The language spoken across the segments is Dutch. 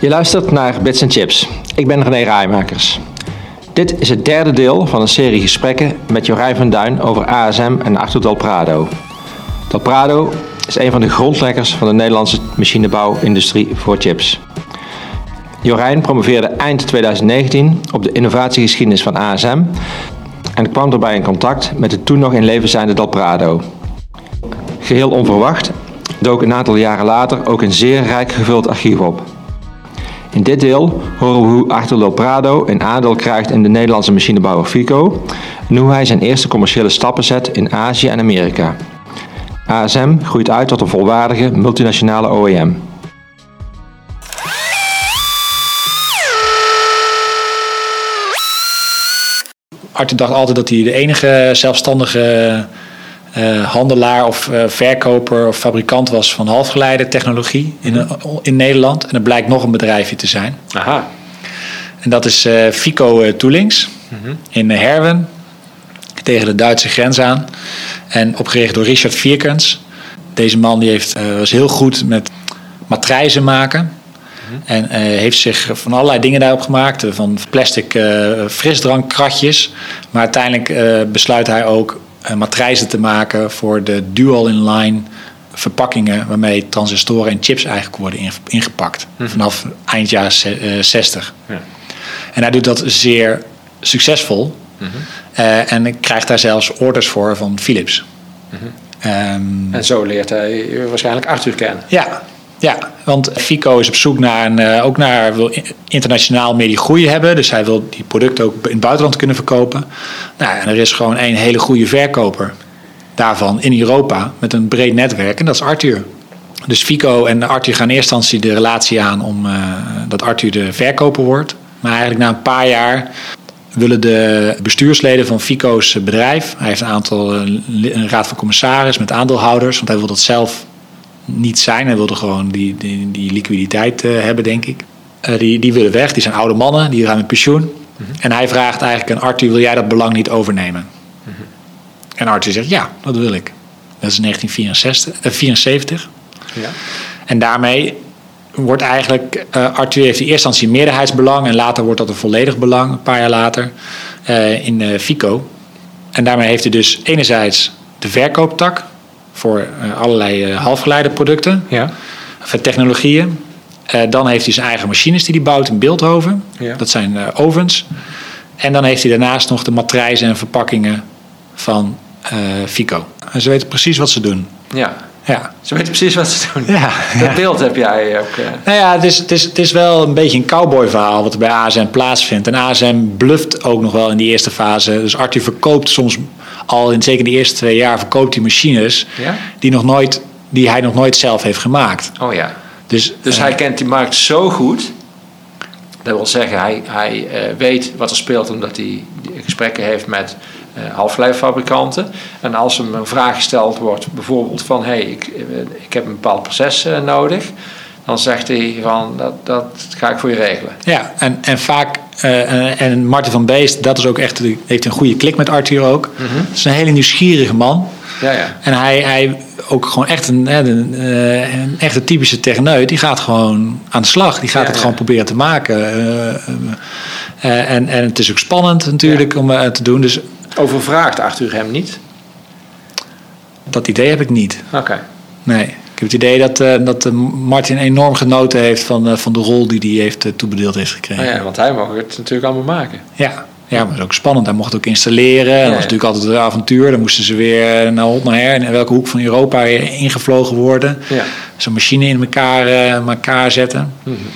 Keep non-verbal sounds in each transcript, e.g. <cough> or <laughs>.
Je luistert naar Bits Chips. Ik ben René Rijmakers. Dit is het derde deel van een serie gesprekken met Jorijn van Duin over ASM en Arthur Del Prado. Del Prado is een van de grondleggers van de Nederlandse machinebouwindustrie voor chips. Jorijn promoveerde eind 2019 op de innovatiegeschiedenis van ASM en kwam daarbij in contact met de toen nog in leven zijnde Del Prado. Geheel onverwacht dook een aantal jaren later ook een zeer rijk gevuld archief op. In dit deel horen we hoe Arthur Del Prado een aandeel krijgt in de Nederlandse machinebouwer Fico en hoe hij zijn eerste commerciële stappen zet in Azië en Amerika. ASM groeit uit tot een volwaardige multinationale OEM. Arthur dacht altijd dat hij de enige zelfstandige uh, handelaar of uh, verkoper of fabrikant was van halfgeleidertechnologie in, in Nederland. En er blijkt nog een bedrijfje te zijn. Aha. En dat is uh, Fico Toolings mm in Herwen, tegen de Duitse grens aan. En opgericht door Richard Vierkens. Deze man die heeft, was heel goed met matrijzen maken. En heeft zich van allerlei dingen daarop gemaakt. Van plastic frisdrankkratjes. Maar uiteindelijk besluit hij ook uh, matrijzen te maken voor de dual-in-line verpakkingen waarmee transistoren en chips eigenlijk worden ingepakt. Mhm. Vanaf eind jaren 60. Eh, ja. En hij doet dat zeer succesvol. Mm en krijgt daar zelfs orders voor van Philips. Mhm. Ehm, en zo leert hij waarschijnlijk Arthur kennen. Ja, ja, want Fico is op zoek naar een, uh, ook naar wil internationaal meer die groei hebben. Dus hij wil die producten ook in het buitenland kunnen verkopen. Nou, en er is gewoon één hele goede verkoper daarvan in Europa met een breed netwerk en dat is Arthur. Dus Fico en Arthur gaan in eerste instantie de relatie aan om uh, dat Arthur de verkoper wordt. Maar eigenlijk na een paar jaar willen de bestuursleden van Fico's bedrijf, hij heeft een aantal een raad van commissaris met aandeelhouders, want hij wil dat zelf niet zijn. Hij wilde gewoon die, die, die liquiditeit uh, hebben, denk ik. Uh, die, die willen weg. Die zijn oude mannen, die gaan met pensioen. Mm -hmm. En hij vraagt eigenlijk aan Arthur, wil jij dat belang niet overnemen? Mm -hmm. En Arthur zegt, ja, dat wil ik. Dat is 1974. Uh, ja. En daarmee wordt eigenlijk, uh, Arthur heeft in eerste instantie een meerderheidsbelang en later wordt dat een volledig belang, een paar jaar later, in Fico. En daarmee heeft hij dus enerzijds de verkooptak, voor uh, allerlei uh, halfgeleiderproducten, ja. technologieën. Uh, dan heeft hij zijn eigen machines die hij bouwt in Beeldhoven. Ja. Dat zijn ovens. En dan heeft hij daarnaast nog de matrijzen en verpakkingen van Fico. En ze weten precies wat ze doen. Ja. Ja. Ze weten precies wat ze doen. Ja, dat beeld heb jij ook. Nou ja, het is, het, is, het is wel een beetje een cowboy-verhaal wat er bij ASM plaatsvindt. En ASM bluft ook nog wel in die eerste fase. Dus Arthur verkoopt soms al in zeker de eerste twee jaar verkoopt hij machines ja? die, nog nooit, die hij nog nooit zelf heeft gemaakt. Oh ja. Dus, dus uh, hij kent die markt zo goed. Dat wil zeggen, hij, hij uh, weet wat er speelt omdat hij gesprekken heeft met uh, halfgeleiderfabrikanten. En als hem een vraag gesteld wordt, bijvoorbeeld van hé, hey, ik, ik heb een bepaald proces nodig dan zegt hij van dat, dat ga ik voor je regelen. Ja, en, en vaak, uh, en Martin van Beest, dat is ook echt, heeft een goede klik met Arthur ook. Mm -hmm. is een hele nieuwsgierige man. Ja, ja. En hij, hij ook gewoon echt een, een, eh, een echte typische techneut. Die gaat gewoon aan de slag. Die gaat ja, het gewoon proberen te maken. Uh, en, en het is ook spannend natuurlijk om te doen. Dus, Overvraagt Arthur hem niet? Dat idee heb ik niet. Oké. Nee. Ik heb het idee dat, uh, dat uh, Martin enorm genoten heeft van, uh, van de rol die hij heeft toebedeeld heeft gekregen. Oh ja, want hij mag het natuurlijk allemaal maken. Ja, ja, maar is ook spannend. Hij mocht ook installeren. Ja, dat was natuurlijk altijd een avontuur. Dan moesten ze weer naar hot naar her. In welke hoek van Europa ingevlogen worden. Ja. Zo'n machine in elkaar, elkaar zetten. Mm -hmm.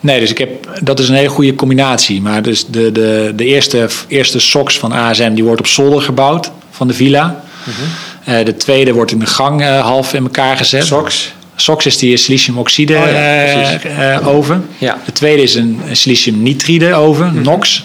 Nee, dus ik heb, dat is een hele goede combinatie. Maar dus de, de, de eerste, eerste SOX van ASM die wordt op zolder gebouwd van de villa. Mm -hmm. Uh, de tweede wordt in de gang uh, half in elkaar gezet. SOX? SOX is die siliciumoxide oh, ja, uh, oven. Ja. De tweede is een siliciumnitride oven, mm -hmm. NOx.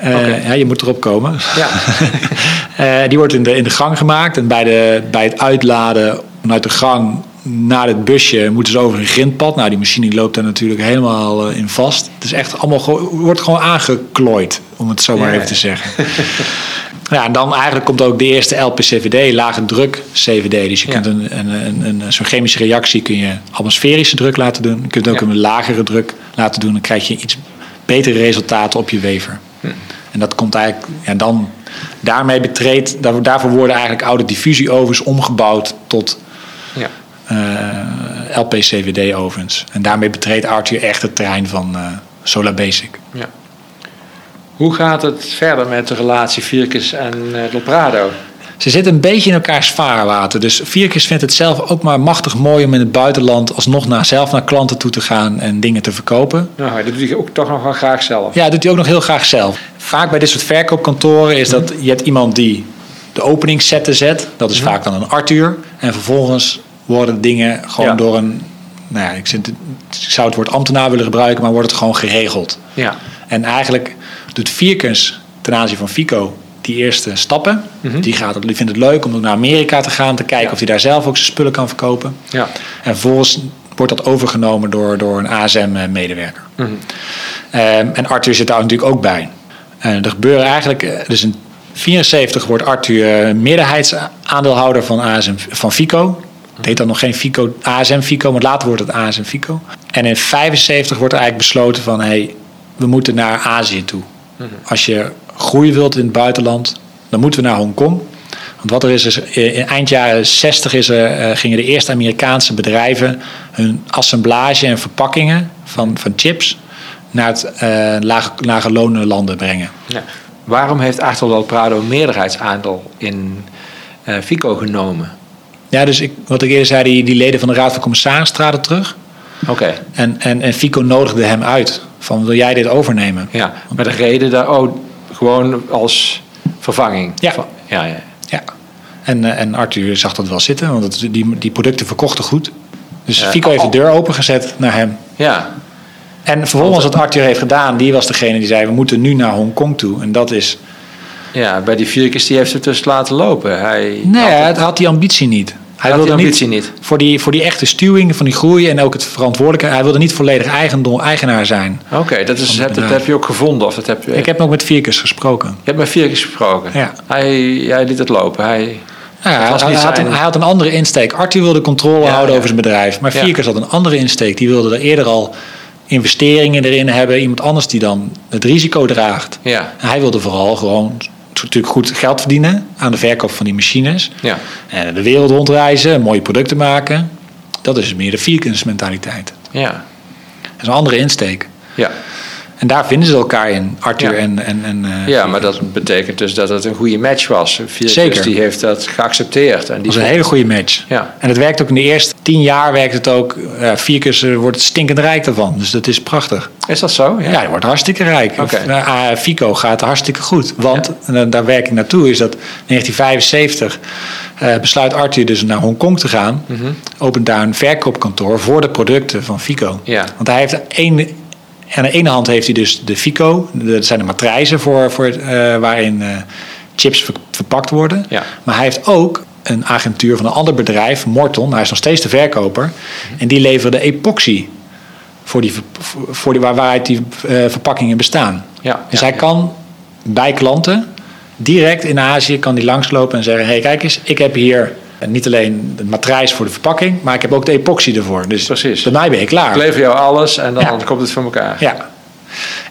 Okay. ja, je moet erop komen. Ja. <laughs> die wordt in de, in de gang gemaakt. En bij, de, bij het uitladen vanuit de gang naar het busje moeten ze over een grindpad. Nou, die machine loopt daar natuurlijk helemaal in vast. Het is echt allemaal wordt gewoon aangeklooid om het zo maar Ja. even te zeggen. <laughs> ja, en dan eigenlijk komt ook de eerste LPCVD, lage druk CVD. Dus je Ja. kunt een, een, een, een, zo'n chemische reactie kun je atmosferische druk laten doen. Je kunt ook Ja. een lagere druk laten doen. Dan krijg je iets betere resultaten op je wever. Hm. En dat komt eigenlijk, ja, dan daarmee betreedt, daar- daarvoor worden eigenlijk oude diffusieovens omgebouwd tot Eh, LPCVD-ovens. En daarmee betreedt Arthur echt het terrein van eh Solar Basic. ja. Hoe gaat het verder met de relatie Vierkes en eh Loprado? Ze zitten een beetje in elkaars vaarwater. Dus Vierkes vindt het zelf ook maar machtig mooi om in het buitenland alsnog naar, zelf naar klanten toe te gaan en dingen te verkopen. Nou, dat doe je ook toch nog wel graag zelf. Ja, dat doet hij ook nog heel graag zelf. Vaak bij dit soort verkoopkantoren is dat je hebt iemand die de openingszetten zet. Dat is vaak dan een Arthur. En vervolgens worden dingen gewoon Ja. door een... Nou ja, ik, zit- ik zou het woord ambtenaar willen gebruiken, maar wordt het gewoon geregeld. Ja. En eigenlijk doet Vierkens ten aanzien van Fico die eerste stappen. Die, gaat, die vindt het leuk om naar Amerika te gaan, te kijken Mhm. Ja. of hij daar zelf ook zijn spullen kan verkopen. Ja. En vervolgens wordt dat overgenomen door, door een ASM-medewerker. Mhm. Ehm, en Arthur zit daar natuurlijk ook bij. En er gebeuren eigenlijk, eh, dus in 74 wordt Arthur eh, meerderheidsaandeelhouder van, ASM, van Fico. Het heet dan nog geen Fico, ASM Fico, maar later wordt het ASM Fico. En in 75 wordt er eigenlijk besloten van, hey, we moeten naar Azië toe. Als je groei wilt in het buitenland, dan moeten we naar Hongkong. Want wat er is, is eh, in eind jaren 60 is er, eh, gingen de eerste Amerikaanse bedrijven hun assemblage en verpakkingen van, van chips naar het eh lage, lage landen brengen. Ja. Waarom heeft Achtel Loprado een meerderheidsaandeel in Fico genomen? Ja, dus ik, wat ik eerder zei, die, die leden van de Raad van Commissarissen traden terug. Oké. En, en, en Fico nodigde hem uit. Van, wil jij dit overnemen? Ja, met de reden daar, oh, gewoon als vervanging. Ja. Van- ja, ja. Ja. En, eh, en Arthur zag dat wel zitten, want het, die, die producten verkochten goed. Dus Ja. Fico heeft de deur opengezet naar hem. Ja, En vervolgens wat Arthur heeft gedaan, die was degene die zei... we moeten nu naar Hongkong toe. En dat is... ja, bij die Vierkes die heeft het dus laten lopen. Hij Nee, had, het had die ambitie niet. Hij die wilde ambitie niet. Voor die, voor die echte stuwing van die groei en ook het verantwoordelijke... hij wilde niet volledig eigendom, eigenaar zijn. Oké, dat, is, het dat, heb je ook gevonden? Of dat heb je, Ik heb ook met Vierkes gesproken. je hebt met Vierkes gesproken? Ja. Hij, hij liet het lopen. Hij, ja, hij, hij had een, hij had een andere insteek. Arthur wilde controle Ja, houden over zijn bedrijf. Maar. Vierkes had een andere insteek. Die wilde er eerder al investeringen erin hebben. Iemand anders die dan het risico draagt. ja, En hij wilde vooral gewoon natuurlijk goed geld verdienen aan de verkoop van die machines. ja, En de wereld rondreizen, mooie producten maken. Dat is meer de Vierkens mentaliteit. ja, Dat is een andere insteek. ja. En daar vinden ze elkaar in, Arthur Ja. en, en, en eh, Ja, maar dat betekent dus dat het een goede match was. Vierkes Zeker. die heeft dat geaccepteerd. En die was een hele goede match. Ja. En het werkt ook in de eerste tien jaar werkt het ook. Ja, Vierkens eh, wordt stinkend rijk daarvan. Dus dat is prachtig. Is dat zo? Ja, hij wordt hartstikke rijk. Of, eh, Fico gaat hartstikke goed. Want, en daar werk ik naartoe, is dat 1975 eh, besluit Arthur dus naar Hongkong te gaan. Opent daar een verkoopkantoor voor de producten van Fico. Ja. Want hij heeft één... Aan de ene hand heeft hij dus de Fico, dat zijn de matrijzen voor, voor, eh, waarin eh, chips ver- verpakt worden. Ja. Maar hij heeft ook een agentuur van een ander bedrijf, Morton. Hij is nog steeds de verkoper. En die leverde epoxy voor die, voor die, waar, waaruit die eh, verpakkingen bestaan. Ja, dus ja, hij kan bij klanten direct in Azië kan die langslopen en zeggen: hey, kijk eens, ik heb hier niet alleen de matrijs voor de verpakking, maar ik heb ook de epoxy ervoor. Dus Precies. bij mij ben je klaar. Ik lever jou alles en dan Ja. komt het voor elkaar. Ja.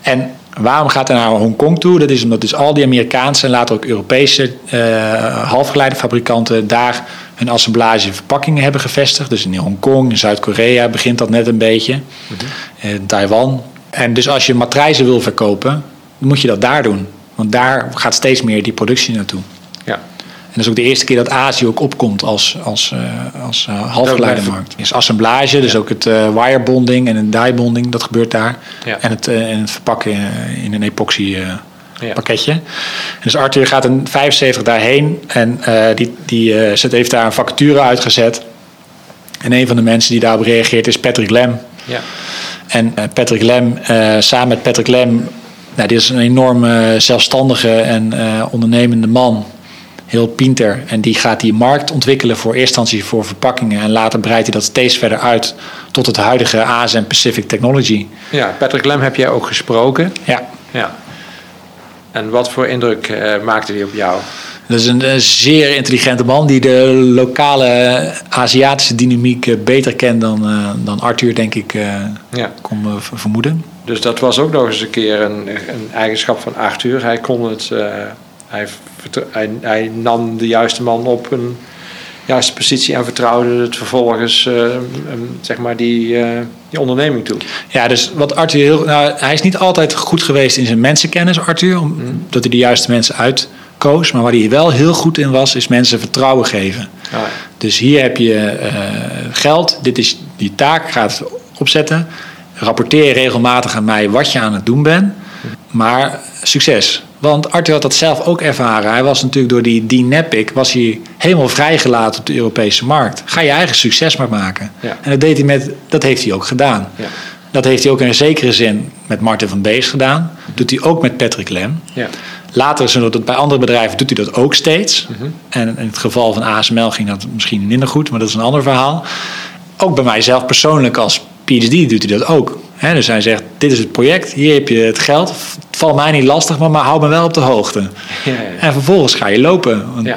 En waarom gaat hij naar Hongkong toe? Dat is omdat dus al die Amerikaanse en later ook Europese eh halfgeleiderfabrikanten daar hun assemblage en verpakkingen hebben gevestigd. Dus in Hongkong, in Zuid-Korea begint dat net een beetje. In Taiwan. En dus als je matrijzen wil verkopen, dan moet je dat daar doen. Want daar gaat steeds meer die productie naartoe. Ja. En dat is ook de eerste keer dat Azië ook opkomt als, als, eh, als eh, halfgeleidermarkt. is assemblage, dus ook het eh wirebonding en het die-bonding, dat gebeurt daar. Ja. En, het, en het verpakken in een epoxy Ja. pakketje. En dus Arthur gaat in 75 daarheen en die, die zet, heeft daar een vacature uitgezet. En een van de mensen die daarop reageert is Patrick Lem. Ja. En Patrick Lem, samen met Patrick Lem, nou, dit is een enorme zelfstandige en ondernemende man. Heel pinter. En die gaat die markt ontwikkelen voor eerst instantie voor verpakkingen. En later breidt hij dat steeds verder uit tot het huidige ASM Pacific Technology. ja, Patrick Lem heb jij ook gesproken. Ja, Ja. En wat voor indruk uh, maakte die op jou? Dat is een, een, zeer intelligente man die de lokale Aziatische dynamiek beter kent dan, uh, dan Arthur, denk ik, uh, ja. kon vermoeden. Dus dat was ook nog eens een keer een, een eigenschap van Arthur. Hij kon het, hij, hij, hij, nam de juiste man op een juiste positie en vertrouwde het vervolgens zeg maar die, die onderneming toe. Ja, dus wat Arthur heel. Nou, hij is niet altijd goed geweest in zijn mensenkennis, Arthur, omdat mm. hij de juiste mensen uitkoos. Maar waar hij wel heel goed in was, is mensen vertrouwen geven. Ah, ja. Dus hier heb je uh, geld, dit is die taak, ga het opzetten. Rapporteer regelmatig aan mij wat je aan het doen bent. Maar succes. Want Arthur had dat zelf ook ervaren. Hij was natuurlijk door die D-Nepic was hij helemaal vrijgelaten op de Europese markt. Ga je eigen succes maar maken. Ja. En dat, deed hij met, dat heeft hij ook gedaan. Ja. Dat heeft hij ook in een zekere zin met Martin van Bees gedaan. Doet hij ook met Patrick Lem. Ja. Later, zodat het bij andere bedrijven, doet hij dat ook steeds. Mhm. En in het geval van ASML ging dat misschien minder goed, maar dat is een ander verhaal. Ook bij mijzelf persoonlijk als PhD doet hij dat ook dus hij zegt, dit is het project, hier heb je het geld. Het valt mij niet lastig, maar, maar hou me wel op de hoogte. Ja, ja. En vervolgens ga je lopen. Want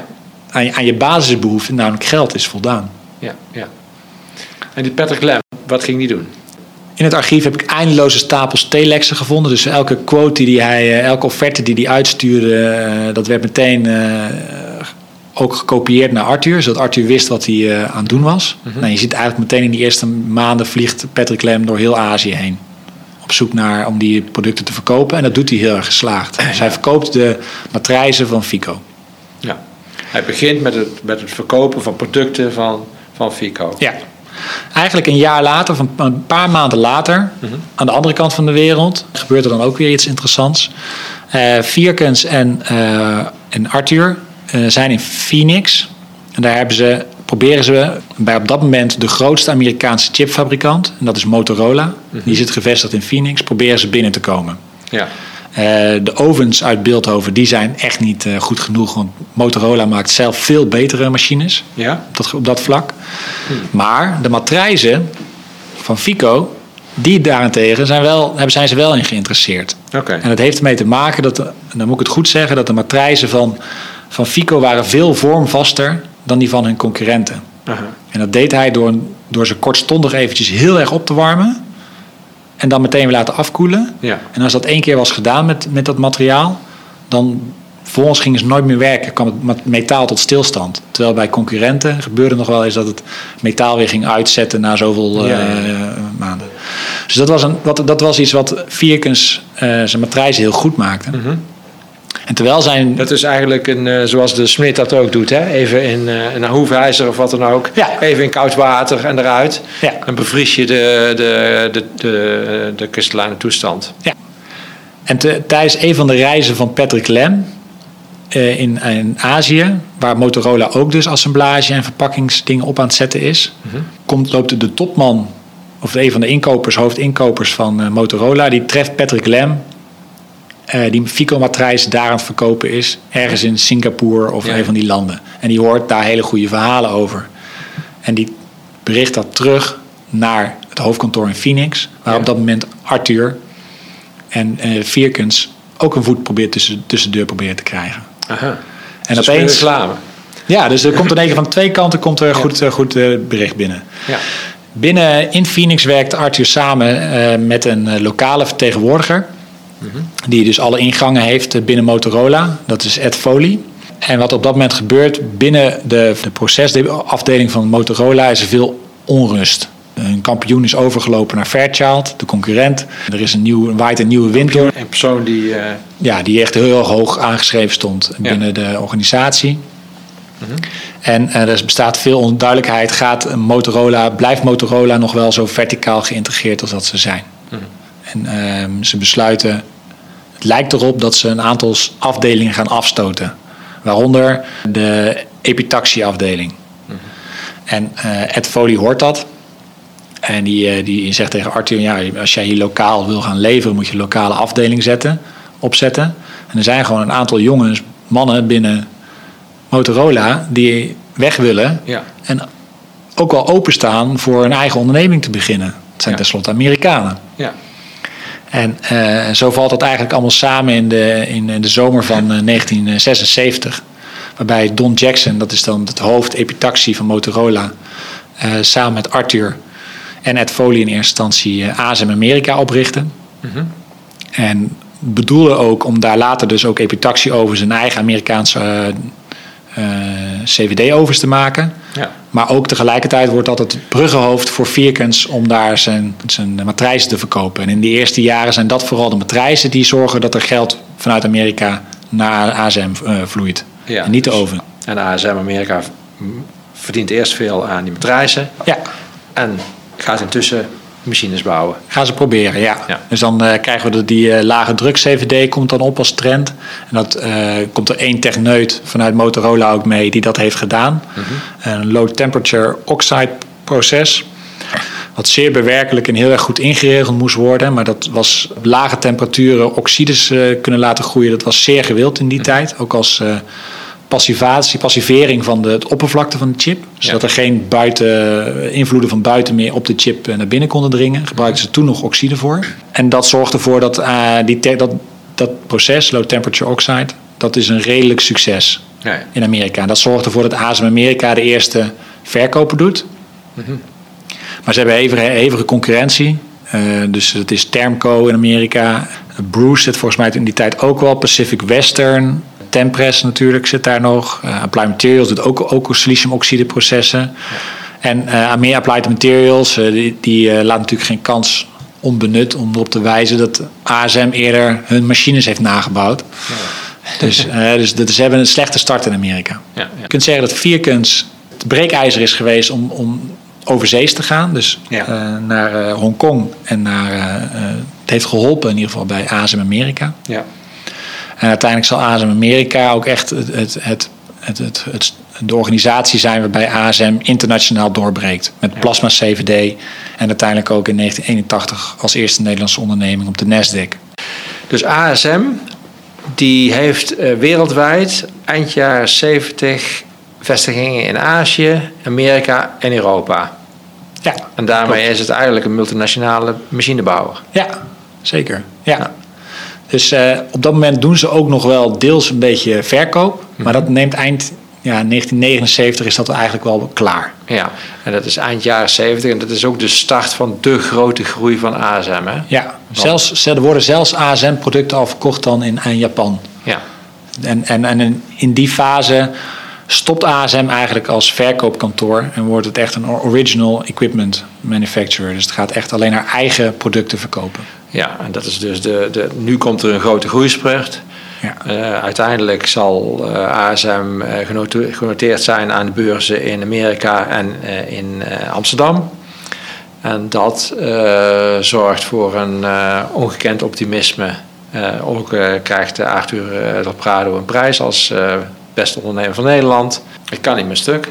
aan, je, aan je basisbehoeften, namelijk geld, is voldaan. Ja, ja. En die Patrick Lem, wat ging die doen? In het archief heb ik eindeloze stapels telexen gevonden. Dus elke quote die hij, eh, elke offerte die hij uitstuurde, eh, dat werd meteen uh, ook gekopieerd naar Arthur, zodat Arthur wist wat hij uh, aan het doen was. Mm nou, je ziet eigenlijk meteen in die eerste maanden vliegt Patrick Lem door heel Azië heen. Op zoek naar om die producten te verkopen. En dat doet hij heel erg geslaagd. Dus hij verkoopt de matrijzen van Fico. Ja. Hij begint met het, met het verkopen van producten van, van Fico. Ja. Eigenlijk een jaar later, of een paar maanden later, mhm. aan de andere kant van de wereld, gebeurt er dan ook weer iets interessants. Uh, Vierkens en, uh, en Arthur zijn in Phoenix. En daar hebben ze, proberen ze bij op dat moment de grootste Amerikaanse chipfabrikant, en dat is Motorola. Mhm. Die zit gevestigd in Phoenix, proberen ze binnen te komen. Ja. Uh, de ovens uit Beeldhoven die zijn echt niet uh, goed genoeg. Want Motorola maakt zelf veel betere machines ja? op, dat, op dat vlak. Hmm. Maar de matrijzen van Fico, die daarentegen zijn, wel, zijn ze wel in geïnteresseerd. Okay. En dat heeft ermee te maken dat, dan moet ik het goed zeggen, dat de matrijzen van van Fico waren veel vormvaster dan die van hun concurrenten. En dat deed hij door, door ze kortstondig eventjes heel erg op te warmen. En dan meteen weer laten afkoelen. Ja. En als dat één keer was gedaan met, met dat materiaal, dan volgens gingen ze nooit meer werken. kwam het metaal tot stilstand. Terwijl bij concurrenten gebeurde nog wel eens dat het metaal weer ging uitzetten na zoveel uh, maanden. Dus dat was, een, wat, dat was iets wat Vierkens uh, zijn matrijzen heel goed maakte. Mm en terwijl zijn... Dat is eigenlijk een, uh, zoals de smid dat ook doet. Hè? Even in uh, een hoefijzer of wat dan ook. Ja. Even in koud water en eruit. Ja. Dan bevries je de, de, de, de, de kristallijne toestand. Ja. En te, tijdens een van de reizen van Patrick Lem uh, in, in Azië, waar Motorola ook dus assemblage en verpakkingsdingen op aan het zetten is, mm komt, loopt de topman, of een van de inkopers, hoofdinkopers van Motorola, die treft Patrick Lem uh, die Fico-matrijs daar aan het verkopen is. Ergens in Singapore of een van die landen. En die hoort daar hele goede verhalen over. En die bericht dat terug naar het hoofdkantoor in Phoenix. Waar op dat moment Arthur en uh, Vierkens ook een voet probeert tussen, tussen de deur proberen te krijgen. Aha. En dus opeens. Reclame. Ja, dus er komt <laughs> in één keer van twee kanten komt er goed, uh, goed bericht binnen. Ja. Binnen in Phoenix werkt Arthur samen met een lokale vertegenwoordiger. Die dus alle ingangen heeft binnen Motorola. Dat is Ed Foley. En wat op dat moment gebeurt binnen de, de procesafdeling van Motorola is er veel onrust. Een kampioen is overgelopen naar Fairchild, de concurrent. Er is een nieuw, waait een nieuwe wind door. Een persoon die... Uh... Ja, die echt heel hoog aangeschreven stond binnen de organisatie. Mhm. En uh, er bestaat veel onduidelijkheid. Gaat Motorola, blijft Motorola nog wel zo verticaal geïntegreerd als dat ze zijn? Mhm. En uh, ze besluiten het lijkt erop dat ze een aantal afdelingen gaan afstoten. Waaronder de epitaxieafdeling. Mm En uh, Ed Foley hoort dat. En die, uh, die zegt tegen Arthur: ja, als jij hier lokaal wil gaan leveren, moet je een lokale afdeling zetten, opzetten. En er zijn gewoon een aantal jongens, mannen binnen Motorola die weg willen. Ja. En ook wel openstaan voor een eigen onderneming te beginnen. Het zijn tenslotte Amerikanen. Ja. En uh, zo valt dat eigenlijk allemaal samen in de, in de zomer van uh, 1976. Waarbij Don Jackson, dat is dan het hoofd epitaxie van Motorola, uh, samen met Arthur en Ed Foley in eerste instantie ASM Amerika oprichten. Mm -hmm. En bedoelde ook om daar later dus ook epitaxie over zijn eigen Amerikaanse uh, CVD-overs te maken. Ja. Maar ook tegelijkertijd wordt dat het bruggenhoofd voor Vierkens om daar zijn, zijn matrijzen te verkopen. En in de eerste jaren zijn dat vooral de matrijzen die zorgen dat er geld vanuit Amerika naar ASM uh, vloeit. Ja, en niet de dus- oven. En ASM Amerika verdient eerst veel aan die matrijzen. Ja. En gaat intussen machines bouwen. Gaan ze proberen, ja. ja. Dus dan uh, krijgen we de, die uh, lage druk CVD komt dan op als trend. En dat uh, komt er één techneut vanuit Motorola ook mee die dat heeft gedaan. Mm -hmm. Een low temperature oxide proces. Wat zeer bewerkelijk en heel erg goed ingeregeld moest worden. Maar dat was lage temperaturen oxides kunnen laten groeien. Dat was zeer gewild in die mm -hmm. tijd. Ook als passivatie, passivering van de, het oppervlakte van de chip. Zodat ja. er geen buiten, invloeden van buiten meer op de chip naar binnen konden dringen. Gebruikten ze toen nog oxide voor. En dat zorgde ervoor dat, uh, die dat, dat proces, low temperature oxide, dat is een redelijk succes ja. in Amerika. Dat zorgde ervoor dat ASM Amerika de eerste verkoper doet. Mm -hmm. Maar ze hebben hevige, hevige concurrentie. Uh, dus het is Termco in Amerika. Bruce zit volgens mij in die tijd ook wel. Pacific Western. Tempress natuurlijk zit daar nog. Uh, Applied Materials doet ook, ook siliciumoxide processen. Ja. En uh, Amea Applied Materials, uh, die, die laat natuurlijk geen kans onbenut om erop te wijzen dat ASM eerder hun machines heeft nagebouwd. Ja. Dus, dus, dus ze hebben een slechte start in Amerika. Ja, Je kunt zeggen dat Vierkens het breekijzer is geweest om, om overzees te gaan. Dus naar Hongkong en naar, het heeft geholpen in ieder geval bij ASM Amerika. Ja. En uiteindelijk zal ASM Amerika ook echt het, het, het, het, het, het de organisatie zijn waarbij ASM internationaal doorbreekt. Met plasma CVD en uiteindelijk ook in 1981 als eerste Nederlandse onderneming op de Nasdaq. Dus ASM die heeft uh, wereldwijd eind jaren 70 vestigingen in Azië, Amerika en Europa. Ja, en daarmee klopt. is het eigenlijk een multinationale machinebouwer. Ja, zeker. Ja. ja. Dus uh, op dat moment doen ze ook nog wel deels een beetje verkoop. Maar dat neemt eind ja, 1979 is dat eigenlijk wel klaar. Ja, en dat is eind jaren 70 en dat is ook de start van de grote groei van ASM. Hè? Ja, zelfs, er worden zelfs ASM-producten al verkocht dan in, in Japan. Ja. En, en, en in, in die fase stopt ASM eigenlijk als verkoopkantoor en wordt het echt een original equipment manufacturer. Dus het gaat echt alleen naar eigen producten verkopen. Ja, en dat is dus de, de nu komt er een grote groeispurt. Ja. Uh, uiteindelijk zal uh, ASM uh, genoteerd zijn aan de beurzen in Amerika en in Amsterdam. En dat zorgt voor een ongekend optimisme. ook krijgt Arthur Del Prado een prijs als beste ondernemer van Nederland. Het kan niet meer stuk.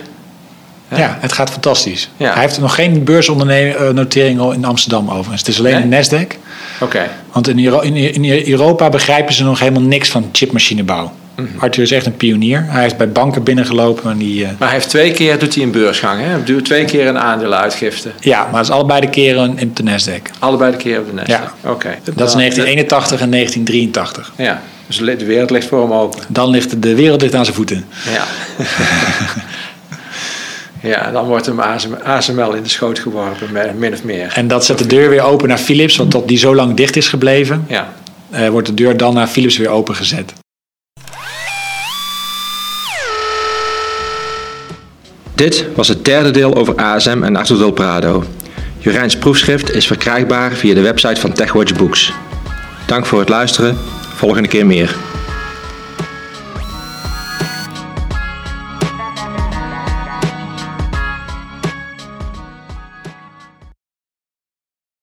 Ja, het gaat fantastisch. Ja. Hij heeft nog geen beursnotering in Amsterdam overigens. Het is alleen nee? een Nasdaq. Oké. Okay. Want in, Euro in, in, Europa begrijpen ze nog helemaal niks van chipmachinebouw. Mm -hmm. Arthur is echt een pionier. Hij is bij banken binnengelopen. En die, uh... Maar hij heeft twee keer doet hij een beursgang, hè? Hij doet twee keer een aandelenuitgifte. Ja, maar het is allebei de keren in de Nasdaq. Allebei de keren op de Nasdaq. Ja. Oké. Okay. Dat is 1981 en 1983. Ja, dus de wereld ligt voor hem open. Dan ligt de wereld ligt aan zijn voeten. Ja. <laughs> Ja, dan wordt hem ASML in de schoot geworpen, min of meer. En dat zet de deur weer open naar Philips, want dat die zo lang dicht is gebleven, ja. uh, wordt de deur dan naar Philips weer opengezet. Dit was het derde deel over ASM en Arthur Del Prado. Jurijns proefschrift is verkrijgbaar via de website van TechWatch Books. Dank voor het luisteren, volgende keer meer.